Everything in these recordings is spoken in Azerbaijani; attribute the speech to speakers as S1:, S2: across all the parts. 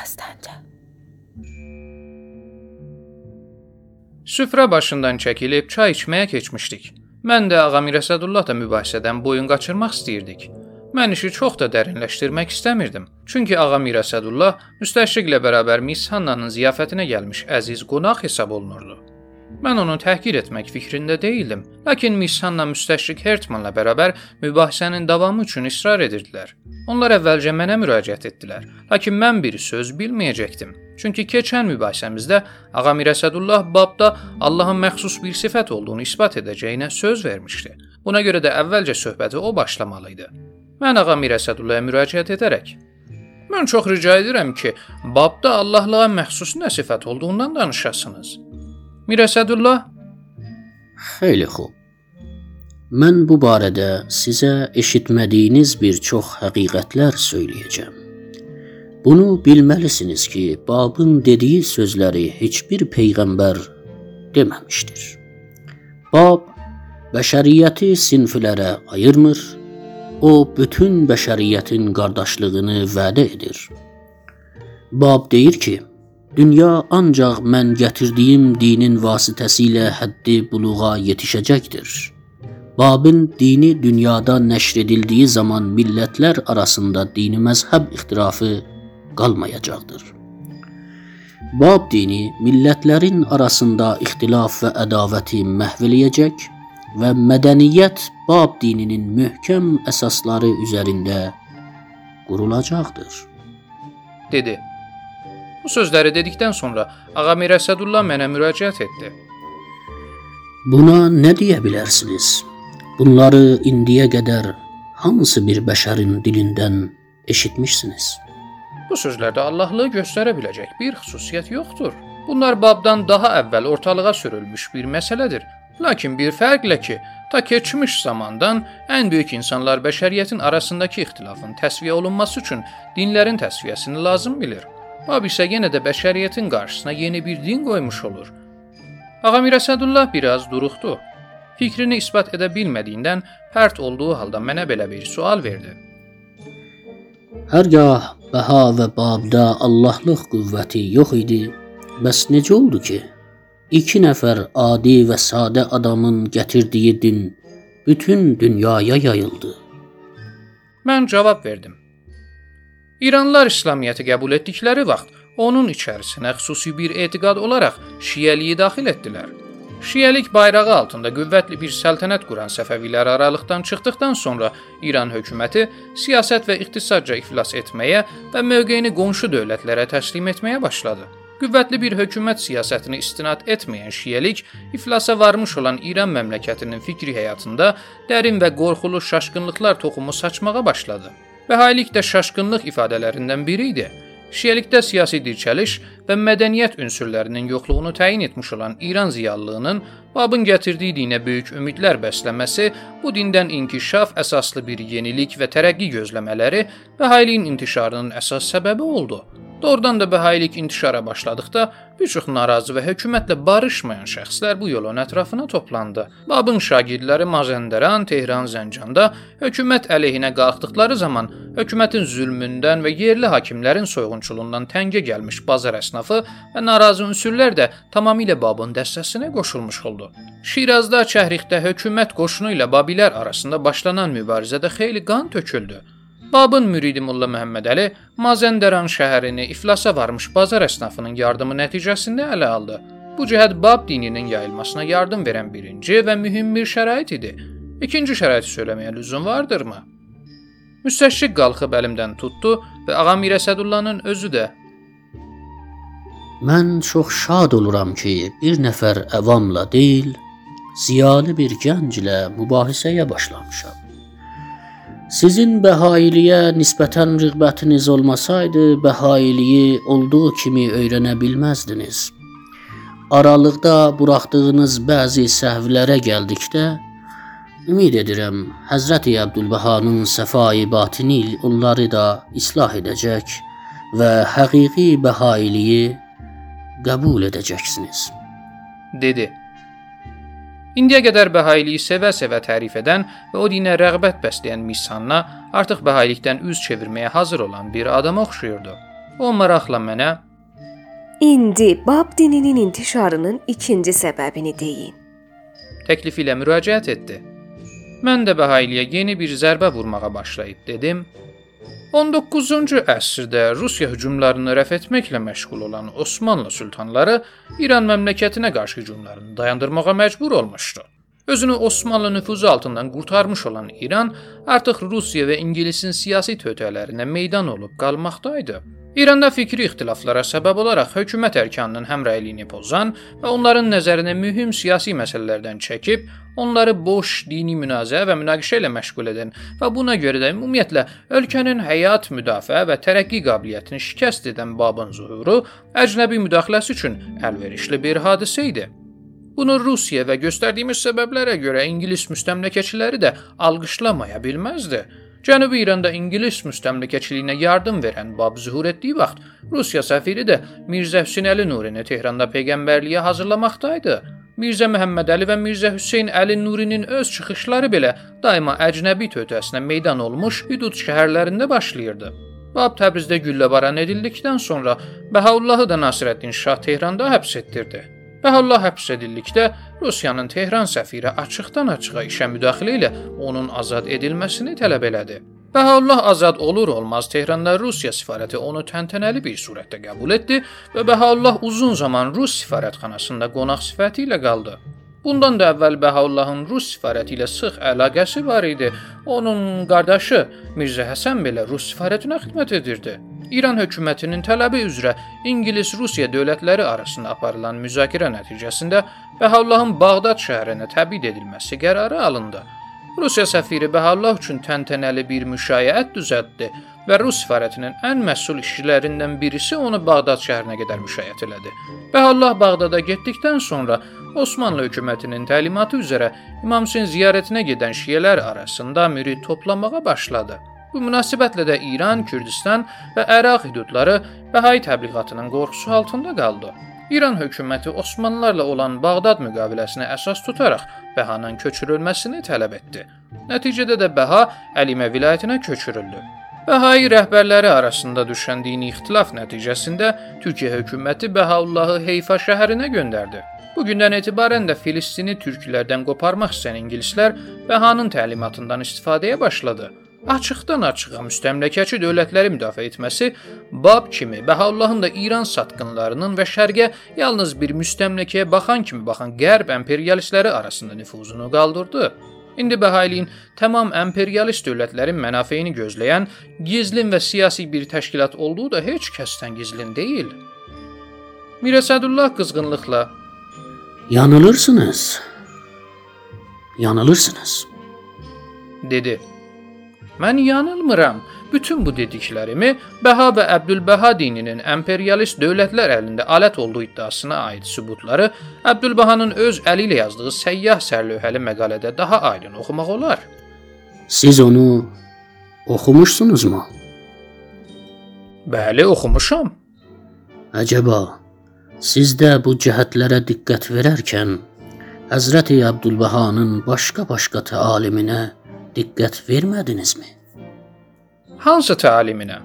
S1: Həstəncə.
S2: Süfrə başından çəkilib çay içməyə keçmişdik. Mən də Ağa Mirəsədullah da mübahisədən boyun qaçırmaq istəyirdik. Mən işi çox da dərinləşdirmək istəmirdim. Çünki Ağa Mirəsədullah müstəşriqlə bərabər Miss Hannanın ziyafətinə gəlmiş əziz qonaq hesab olunurdu. Mən onu təhqir etmək fikrində deyildim, lakin Miss Hanna müstəşriq Hertmanla bərabər mübahisənin davamı üçün israr edirdilər. Onlar əvvəlcə mənə müraciət etdilər, lakin mən bir söz bilməyəcəkdim. Çünki keçən mübahisəmizdə Ağa Mirəsədullah babda Allahın məxsus bir sifət olduğunu isbat edəcəyinə söz vermişdi. Buna görə də əvvəlcə söhbəti o başlamalı idi. Mən ağa Mirəsədullaya müraciət edərək Mən çox rica edirəm ki, babda Allahlığa məxsus nə sifət olduğundan danışasınız. Mirəsədullah
S3: Xeyli xoş. Mən bu barədə sizə eşitmədiyiniz bir çox həqiqətlər söyləyəcəm. Bunu bilməlisiniz ki, babın dediyi sözləri heç bir peyğəmbər deməmişdir. Bab bəşəriyyəti sinflərə ayırmır, O bütün bəşəriyyətin qardaşlığını vədə edir. Bab deyir ki, dünya ancaq mən gətirdiyim dinin vasitəsilə həddi buluğa yetişəcəkdir. Babın dini dünyada nəşr edildiyi zaman millətlər arasında dini məzhəb ixtirafı qalmayacaqdır. Bab dini millətlərin arasında ixtilaf və ədavəti məhv eləyəcək və mədəniyyət Bab dininin möhkəm əsasları üzərində qurulacaqdır.
S2: dedi. Bu sözləri dedikdən sonra Ağa Mirəsədullah mənə müraciət etdi.
S3: Buna nə deyə bilərsiniz? Bunları indiyə qədər hansı bir bəşərin dilindən eşitmişsiniz?
S2: Bu sözlərdə Allahlığı göstərə biləcək bir xüsusiyyət yoxdur. Bunlar babdan daha əvvəl ortalığa sürülmüş bir məsələdir. Lakin bir fərqlə ki, ta keçmiş zamandan ən böyük insanlar bəşəriyyətin arasındakı ixtilafın təsviyə olunması üçün dinlərin təsviyəsini lazım bilir. Bab isə yenə də bəşəriyyətin qarşısına yeni bir din qoymuş olur. Ağa Mirəsədullah biraz duruxdu. Fikrini isbat edə bilmədiyindən pərt olduğu halda mənə belə bir sual verdi.
S3: Hərgah bəha və babda Allahlıq qüvvəti yox idi, bəs necə oldu ki, İki nəfər adi və sadə adamın gətirdiyi din bütün dünyaya yayıldı.
S2: Mən cavab verdim. İranlılar İslamiyyəti qəbul etdikləri vaxt onun içərisinə xüsusi bir etiqad olaraq Şiəliyi daxil etdilər. Şiəlik bayrağı altında qüvvətli bir səltənət quran Səfəvilər aralıqdan çıxdıqdan sonra İran hökuməti siyasət və iqtisadca iflas etməyə və mövqeyini qonşu dövlətlərə təslim etməyə başladı. Qüvvətli bir hökumət siyasətini istinad etməyən şiəlik iflasa varmış olan İran məmləkətinin fikri həyatında dərin və qorxulu şaşqınlıqlar toxumu saçmağa başladı. Bəhailik də şaşqınlıq ifadələrindən biri idi. Şiəlikdə siyasi dirçəliş və mədəniyyət ünsürlərinin yoxluğunu təyin etmiş olan İran ziyallığının Babın gətirdiyi dinə böyük ümidlər bəsləməsi, bu dindən inkişaf əsaslı bir yenilik və tərəqqi gözləmələri bəhailiyin intişarının əsas səbəbi oldu. Doğrudan da bəhailik intişara başladıqda bir çox narazı və hökumətlə barışmayan şəxslər bu yolun ətrafına toplandı. Babın şagirdləri Mazəndəran, Tehran, Zəncanda hökumət əleyhinə qalxdıqları zaman hökumətin zülmündən və yerli hakimlərin soyğunçuluğundan təngə gəlmiş bazar əsnafı və narazı ünsürlər də tamamilə Babın dəstəsinə qoşulmuş oldu. Şirazda, Çəhrixdə hökumət qoşunu ilə Babilər arasında başlanan mübarizədə xeyli qan töküldü. Babın müridi Molla Məmmədəli Mazəndəran şəhərini iflasa varmış bazar əsnafının yardımı nəticəsində ələ aldı. Bu cəhət Bab dininin yayılmasına yardım verən birinci və mühüm bir şərait idi. İkinci şəraiti söyləməyə lüzum vardırmı? Müstəşrik qalxıb əlimdən tutdu və Ağa Mirəsədullahın özü də
S3: Mən çox şad oluram ki, bir nəfər əvamla deyil, ziyalı bir gənclə mübahisəyə başlamışam. Sizin bəhailiyə nisbətən rəğbətiniz olmasaydı, bəhailiyi olduğu kimi öyrənə bilməzdiniz. Aralıqda buraxdığınız bəzi səhvlərə gəldikdə, ümid edirəm Həzrəti Əbdülbəhanın səfai batini onları da islah edəcək və həqiqi bəhailiyi qəbul edəcəksiniz.
S2: dedi. İndiyə qədər bəhailiyi sevə-sevə tərif edən və o dinə rəğbət bəsləyən Miss Hanna artıq bəhaillikdən üz çevirməyə hazır olan bir adama oxşuyurdu. O maraqla mənə
S1: İndi Bab dininin intişarının ikinci səbəbini deyin.
S2: təklif ilə müraciət etdi. Mən də Bəhailiyə yeni bir zərbə vurmağa başlayıb dedim. 19-cu əsrdə Rusiya hücumlarını rəf etməklə məşğul olan Osmanlı sultanları İran məmləkətinə qarşı hücumlarını dayandırmağa məcbur olmuşdu. Özünü Osmanlı nüfuzu altından qurtarmış olan İran artıq Rusiya və İngilisin siyasi töhfələrinə meydan olub qalmaqdaydı. İranda fikri ixtilaflara səbəb olaraq hökumət ərkanının həmrəyliyini pozan və onların nəzərinə mühüm siyasi məsələlərdən çəkib, onları boş dini münazirə və münaqişə ilə məşğul edən və buna görə də ümumiyyətlə ölkənin həyat müdafiə və tərəqqi qabiliyyətini şikəst edən babın zuhuru əcnəbi müdaxiləsi üçün əlverişli bir hadisə idi. Bunu Rusiya və göstərdiyimiz səbəblərə görə İngilis müstəmləkəçiləri də alqışlamaya bilməzdi. Cənubi İranda İngilis müstəmləkəçiliyinə yardım verən Bab zühur etdiyi vaxt Rusiya səfiri də Mirzə Hüseynəli Nurini Tehranda peyğəmbərliyə hazırlamaqdaydı. Mirzə Məhəmməd Əli və Mirzə Hüseyn Əli Nurinin öz çıxışları belə daima əcnəbi töhfəsinə meydan olmuş hüdud şəhərlərində başlayırdı. Bab Təbrizdə gülləbaran edildikdən sonra Bəhaullahı da Nasirəddin Şah Tehranda həbs etdirdi. Bəhallah həbs edildikdə Rusiyanın Tehran səfiri açıqdan-açığa işə müdaxilə ilə onun azad edilməsini tələb elədi. Bəhallah azad olur olmaz Tehranda Rusiya səfarəti onu təntənəli bir surətdə qəbul etdi və Bəhallah uzun zaman Rus səfarətxanasında qonaq sifəti ilə qaldı. Bundan da əvvəl Bəhaullahın Rus səfarəti ilə sıx əlaqəsi var idi. Onun qardaşı Mirzə Həsən belə Rus səfarətinə xidmət edirdi. İran hökumətinin tələbi üzrə İngilis-Rusiya dövlətləri arasında aparılan müzakirə nəticəsində Bəhavullahın Bağdad şəhərinə təbid edilməsi qərarı alındı. Rusiya səfiri Bəhallah üçün təntənəli bir müşayiət düzəltdi və Rus səfarətinin ən məsul işçilərindən birisi onu Bağdad şəhərinə qədər müşayiət elədi. Bəhallah Bağdada getdikdən sonra Osmanlı hökumətinin təlimatı üzrə İmam Hüseyn ziyarətinə gedən şiələr arasında mürid toplamağa başladı. Bu münasibətlə də İran, Kürdistan və Əraq hüdudları Bəhay təbliğatının qorxusu altında qaldı. İran hökuməti Osmanlılarla olan Bağdad müqaviləsinə əsas tutaraq Bəhanın köçürülməsini tələb etdi. Nəticədə də Bəha Əlimə vilayətinə köçürüldü. Bəhai rəhbərləri arasında düşən dini ixtilaf nəticəsində Türkiyə hökuməti Bəhaullahı Heyfa şəhərinə göndərdi. Bu gündən etibarən də Filistini türklərdən qoparmaq istəyən ingilislər Bəhanın təlimatından istifadəyə başladı açıqdan-açığa müstəmləkəçi dövlətləri müdafiə etməsi Bab kimi Bəhaullahın da İran satqınlarının və şərqə yalnız bir müstəmləkəyə baxan kimi baxan qərb imperialistləri arasında nüfuzunu qaldırdı. İndi Bəhailiyin tamam imperialist dövlətlərin mənafeyini gözləyən gizlin və siyasi bir təşkilat olduğu da heç kəsdən gizlin deyil. Mirəsədullah qızğınlıqla
S3: Yanılırsınız. Yanılırsınız.
S2: dedi. Mən yanılmıram. Bütün bu dediklərimi Bəha və Əbdülbəha dininin imperialist dövlətlər əlində alət olduğu iddiasına aid sübutları Əbdülbəhanın öz əli ilə yazdığı səyyah sərlövhəli məqalədə daha aydın oxumaq olar.
S3: Siz onu oxumuşsunuzmu?
S2: Bəli, oxumuşam.
S3: Əcəba, siz də bu cəhətlərə diqqət verərkən Həzrəti Əbdülbəhanın başqa-başqa təaliminə diqqət vermədinizmi?
S2: Hansı təliminə?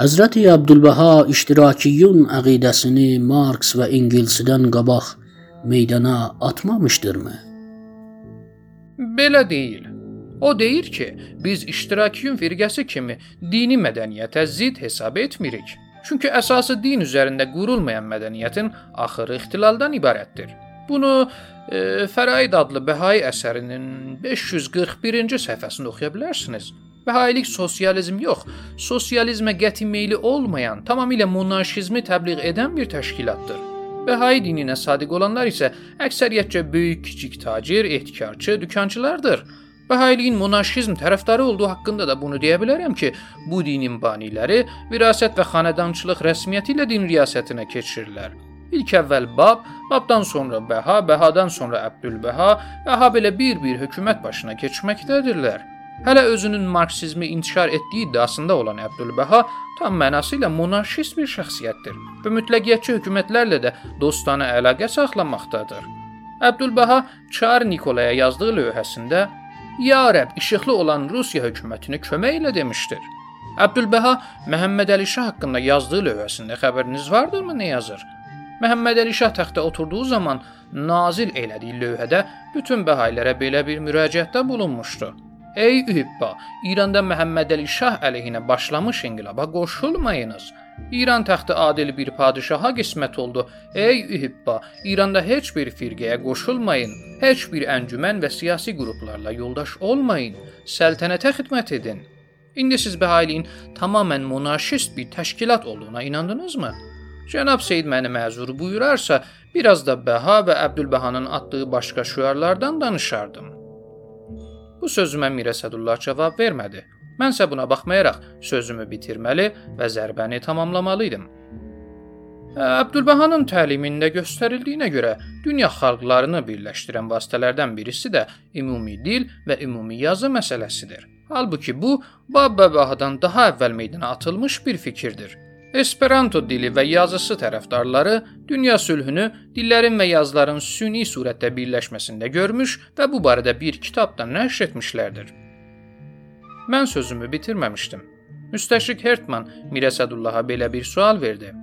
S3: Həzrəti Əbdülbəha iştirakiyyun əqidəsini Marks və Engelsdən qabaq meydana atmamışdırmı?
S2: Belə deyil. O deyir ki, biz iştirakiyyun firqəsi kimi dini mədəniyyətə zidd hesab etmirik. Çünki əsası din üzərində qurulmayan mədəniyyətin axırı ixtilaldan ibarətdir. Bunu e, Fəraid adlı Bəhai əsərinin 541-ci səhifəsində oxuya bilərsiniz. Bəhailik sosializm yox, sosializmə qəti meyli olmayan, tamamilə monarşizmi təbliğ edən bir təşkilatdır. Bəhai dininə sadiq olanlar isə əksəriyyətcə böyük, kiçik tacir, ehtikarçı, dükançılardır. Bəhailiyin monarşizm tərəfdarı olduğu haqqında da bunu deyə bilərəm ki, bu dinin baniləri virasət və xanədançılıq rəsmiyyəti ilə din riyasətinə keçirirlər. İlk əvvəl Bab, Babdan sonra Bəha, Bəhadan sonra Əbdülbəha və ha belə bir-bir hökumət başına keçməkdədirlər. Hələ özünün marksizmi intişar etdiyi iddiasında olan Əbdülbəha tam mənası ilə monarxist bir şəxsiyyətdir və mütləqiyyətçi hökumətlərlə də dostana əlaqə saxlamaqdadır. Əbdülbəha Çar Nikolaya yazdığı lövhəsində: "Ya Rəbb, işıqlı olan Rusiya hökumətini kömək elə" demişdir. Əbdülbəha Məhəmməd Əli Şah haqqında yazdığı lövhəsində xəbəriniz vardırmı nə yazır? Məhəmməd Əli Şah taxta oturduğu zaman nazil elədiyi lövhədə bütün bəhayilərə belə bir müraciətdə bulunmuşdu. Ey ühibba, İranda Məhəmməd Əli Şah əleyhinə başlamış inqilaba qoşulmayınız. İran taxtı adil bir padişaha qismət oldu. Ey ühibba, İranda heç bir firqəyə qoşulmayın, heç bir əncümən və siyasi qruplarla yoldaş olmayın, səltənətə xidmət edin. İndi siz bəhailiyin tamamilə monarşist bir təşkilat olduğuna inandınızmı? Cənab Seyd məni məzur buyurarsa, biraz da Bəha və Əbdülbəhanın atdığı başqa şüarlardan danışardım. Bu sözümə Mirə Sədullah cavab vermədi. Mənsə buna baxmayaraq sözümü bitirməli və zərbəni tamamlamalı idim. Əbdülbəhanın təlimində göstərildiyinə görə dünya xalqlarını birləşdirən vasitələrdən birisi də ümumi dil və ümumi yazı məsələsidir. Halbuki bu Babbabahadan daha əvvəl meydana atılmış bir fikirdir. Esperanto dili və yazısı tərəfdarları dünya sülhünü dillərin və yazıların süni surətdə birləşməsində görmüş və bu barədə bir kitab da nəşr etmişlərdir. Mən sözümü bitirməmişdim. Müstəşrik Hertman Mirə Sədullaha belə bir sual verdi.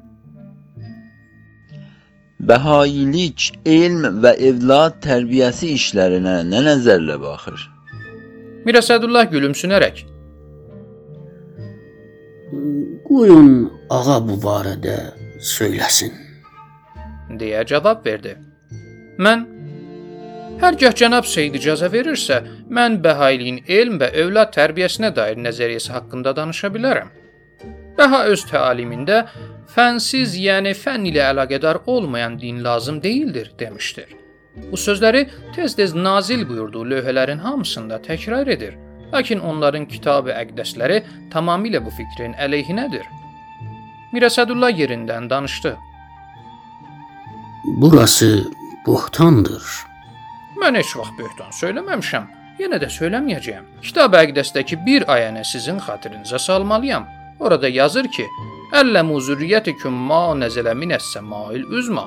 S4: Bəhailik, elm və evlad tərbiyəsi işlərinə nə nəzərlə baxır?
S2: Mirə Sədullah gülümsünərək
S3: Qoyun ağa bu barədə söyləsin.
S2: deyə cavab verdi. Mən Hərgah cənab Seyd icazə verirsə, mən bəhailiyin elm və övlad tərbiyəsinə dair nəzəriyyəsi haqqında danışa bilərəm. Bəha öz təalimində fənsiz, yəni fənn ilə əlaqədar olmayan din lazım deyildir demişdir. Bu sözləri tez-tez nazil buyurduğu lövhələrin hamısında təkrar edir. Lakin onların kitab-ı əqdəsləri tamamilə bu fikrin əleyhinədir. Mirəsədullah yerindən danışdı.
S3: Burası buhtandır.
S2: Mən heç vaxt böhtan söyləməmişəm. Yenə də söyləməyəcəyəm. Kitab-ı əqdəsdəki bir ayəni sizin xatirinizə salmalıyam. Orada yazır ki: "Əlləmu zürriyyətikum ma nəzələ minəs-səmail üzma."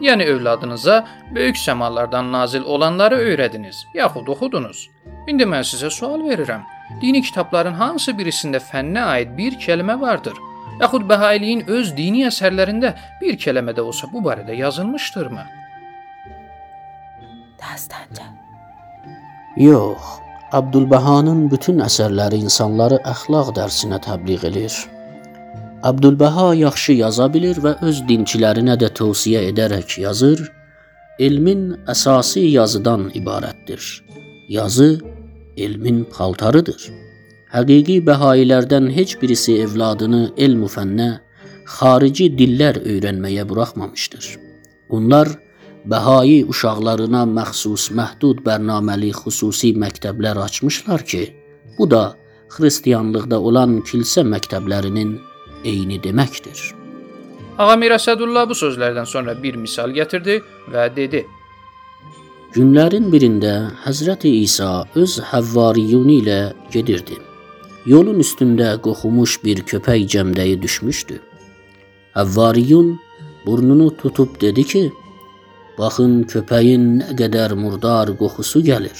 S2: Yəni övladınıza böyük səmalardan nazil olanları öyrədiniz, yaxud oxudunuz. İndi mən sizə sual verirəm. Dini kitabların hansı birisində fənnə aid bir kəlmə vardır? Yaxud Bəhailiyin öz dini əsərlərində bir kəlmə də olsa bu barədə yazılmışdırmı?
S1: Dastanca.
S3: Yox, Abdülbəhanın bütün əsərləri insanları əxlaq dərsinə təbliğ edir. Abdülbəha yaxşı yaza bilir və öz dinçilərinə də tövsiyə edərək yazır. Elmin əsası yazıdan ibarətdir. Yazı elmin paltarıdır. Həqiqi bəhailərdən heç birisi evladını elm fənnə, xarici dillər öyrənməyə buraxmamışdır. Onlar Bəhai uşaqlarına məxsus məhdud bərnaməli xüsusi məktəblər açmışlar ki, bu da xristianlıqda olan kilsə məktəblərinin eyni deməkdir.
S2: Ağa Mirəsədullah bu sözlərdən sonra bir misal gətirdi və dedi:
S3: Günlərin birində Həzrəti İsa öz həvvariyunu ilə gedirdi. Yolun üstündə qoxumuş bir köpək cəmdəyi düşmüşdü. Həvvariyun burnunu tutub dedi ki: Baxın köpəyin nə qədər murdar qoxusu gəlir.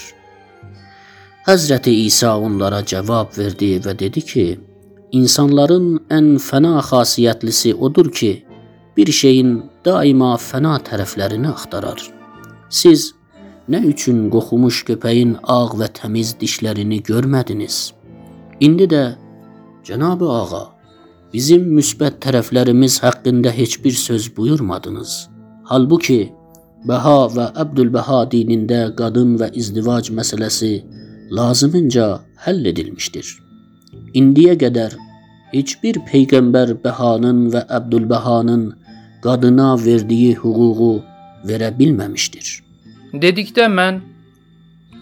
S3: Həzrəti İsa onlara cavab verdi və dedi ki: İnsanların ən fəna xasiyyətlisi odur ki, bir şeyin daima fəna tərəflərini axtarar. Siz nə üçün qoxumuş köpəyin ağ və təmiz dişlərini görmədiniz? İndi də Cənab-ı Ağa, bizim müsbət tərəflərimiz haqqında heç bir söz buyurmadınız. Halbuki Bəha və Əbdülbəha dinində qadın və izdivac məsələsi lazımınca həll edilmişdir. İndiyə qədər heç bir peyğəmbər Bəhanın və Əbdülbəhanın qadına verdiyi hüququ verə bilməmişdir.
S2: Dedikdə mən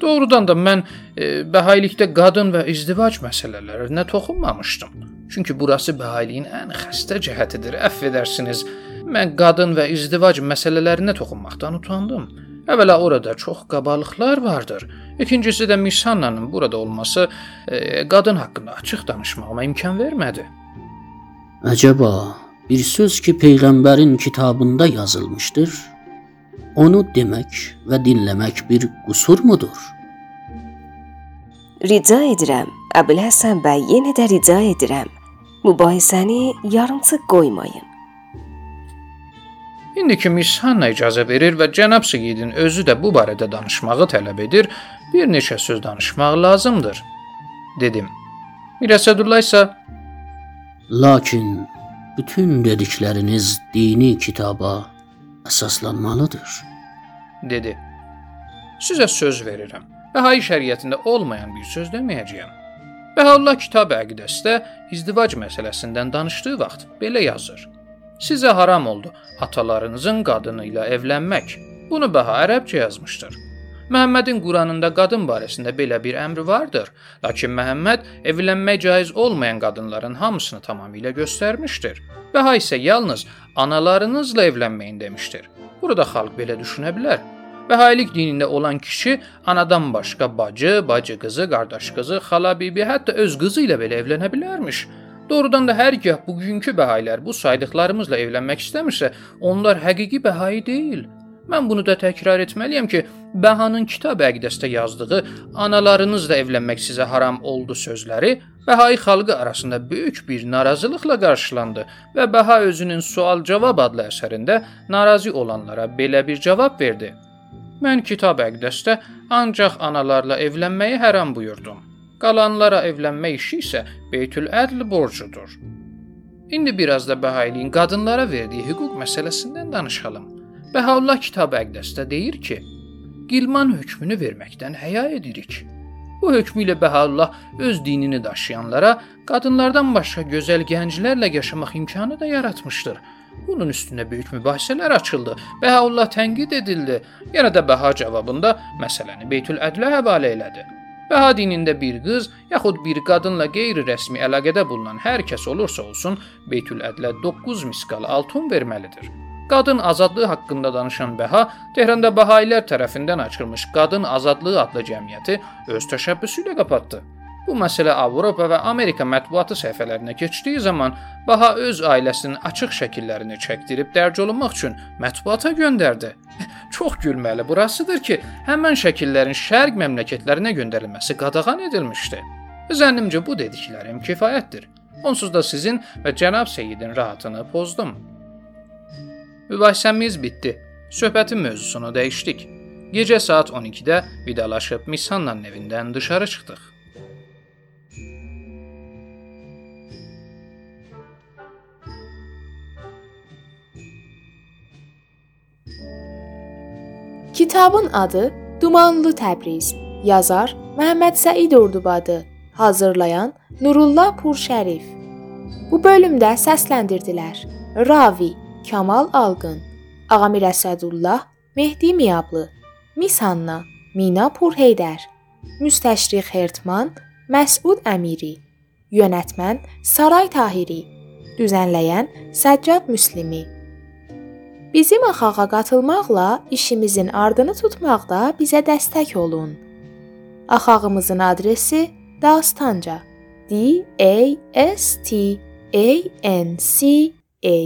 S2: doğrudan da mən e, bəhailikdə qadın və izdivac məsələlərinə toxunmamışdım. Çünki burası bəhailiyin ən xəstə cəhətidir. Əfv edərsiniz. Mən qadın və izdivac məsələlərinə toxunmaqdan utandım. Əvvəla orada çox qabalıqlar vardır. İkincisi də Misannanın burada olması e, qadın haqqında açıq danışmağıma imkan vermədi.
S3: Əcəba, bir söz ki peyğəmbərin kitabında yazılmışdır, onu demək və dinləmək bir qüsurmudur?
S1: Rica edirəm. Əbül Həsən bəy, yenə də rica edirəm. Mübahisəni yarımçıq qoymayın.
S2: İndiki Miss Hanna icazə verir və cənab Seyidin özü də bu barədə danışmağı tələb edir. Bir neçə söz danışmaq lazımdır, dedim. Mirəsədullah isə
S3: Lakin bütün dedikləriniz dini kitaba əsaslanmalıdır.
S2: dedi. Sizə söz verirəm. Bəhai şəriətində olmayan bir söz deməyəcəyəm. Bəhaullah kitab əqidəsində izdivac məsələsindən danışdığı vaxt belə yazır. Sizə haram oldu atalarınızın qadını ilə evlənmək. Bunu Bəha ərəbcə yazmışdır. Məhəmmədin Quranında qadın barəsində belə bir əmri vardır, lakin Məhəmməd evlənmək caiz olmayan qadınların hamısını tamamilə göstərmişdir. Bəha isə yalnız analarınızla evlənməyin demişdir. Burada xalq belə düşünə bilər. Bəhailik dinində olan kişi anadan başqa bacı, bacı qızı, qardaş qızı, xala bibi, hətta öz qızı ilə belə evlənə bilərmiş. Doğrudan da hər gəh bugünkü bəhailər bu saydıqlarımızla evlənmək istəmirsə, onlar həqiqi bəhai deyil. Mən bunu da təkrar etməliyəm ki, Bəhanın kitab əqidəsində yazdığı analarınızla evlənmək sizə haram oldu sözləri Bəhai xalqı arasında böyük bir narazılıqla qarşılandı və Bəha özünün Sual-Cavab adlı əsərində narazı olanlara belə bir cavab verdi. Mən kitab əqdəsdə ancaq analarla evlənməyi haram buyurdum. Qalanlara evlənmək işi isə Beytül Ədl borcudur. İndi biraz da Bəhailiyin qadınlara verdiyi hüquq məsələsindən danışalım. Bəhaullah kitab əqdəsdə deyir ki, Qilman hökmünü verməkdən həya edirik. Bu hökmü ilə Bəhaullah öz dinini daşıyanlara qadınlardan başqa gözəl gənclərlə yaşamaq imkanı da yaratmışdır. Bunun üstünə böyük mübahisələr açıldı. Bəhaullah tənqid edildi. Yenə də Bəha cavabında məsələni Beytül Ədlə həvalə elədi. Bəha dinində bir qız yaxud bir qadınla qeyri-rəsmi əlaqədə bulunan hər kəs olursa olsun Beytül Ədlə 9 miskal altun verməlidir. Qadın azadlığı haqqında danışan Bəha Tehranda Bahailər tərəfindən açılmış Qadın Azadlığı adlı cəmiyyəti öz təşəbbüsü ilə qapatdı. Bu məsələ Avropa və Amerika mətbuatı səhifələrinə keçdiyi zaman Baha öz ailəsinin açıq şəkillərini çəkdirib dərc olunmaq üçün mətbuata göndərdi. Çox gülməli burasıdır ki, həmin şəkillərin şərq məmləkətlərinə göndərilməsi qadağan edilmişdi. Zənnimcə bu dediklərim kifayətdir. Onsuz da sizin və cənab Seyidin rahatını pozdum. Mübahisəmiz bitdi. Söhbətin mövzusunu dəyişdik. Gecə saat 12-də vidalaşıb Misannanın evindən dışarı çıxdıq.
S5: Kitabın adı Dumanlı Təbriz. Yazar Məhəmməd Səid Ordubadı. Hazırlayan Nurullah Purşərif. Bu bölümdə səsləndirdilər: Ravi Kamal Alqın, Ağamir Əsədullah, Mehdi Miyablı, Mis Hanna, Mina Purheydər, Müstəşriq Hertman, Məsud Əmiri, yönetmən Saray Tahiri, düzənləyən Səccad Müslimi. Bizim axağa qatılmaqla işimizin ardını tutmaqda bizə dəstək olun. Axağımızın adresi Dastanca. D A S T A N C A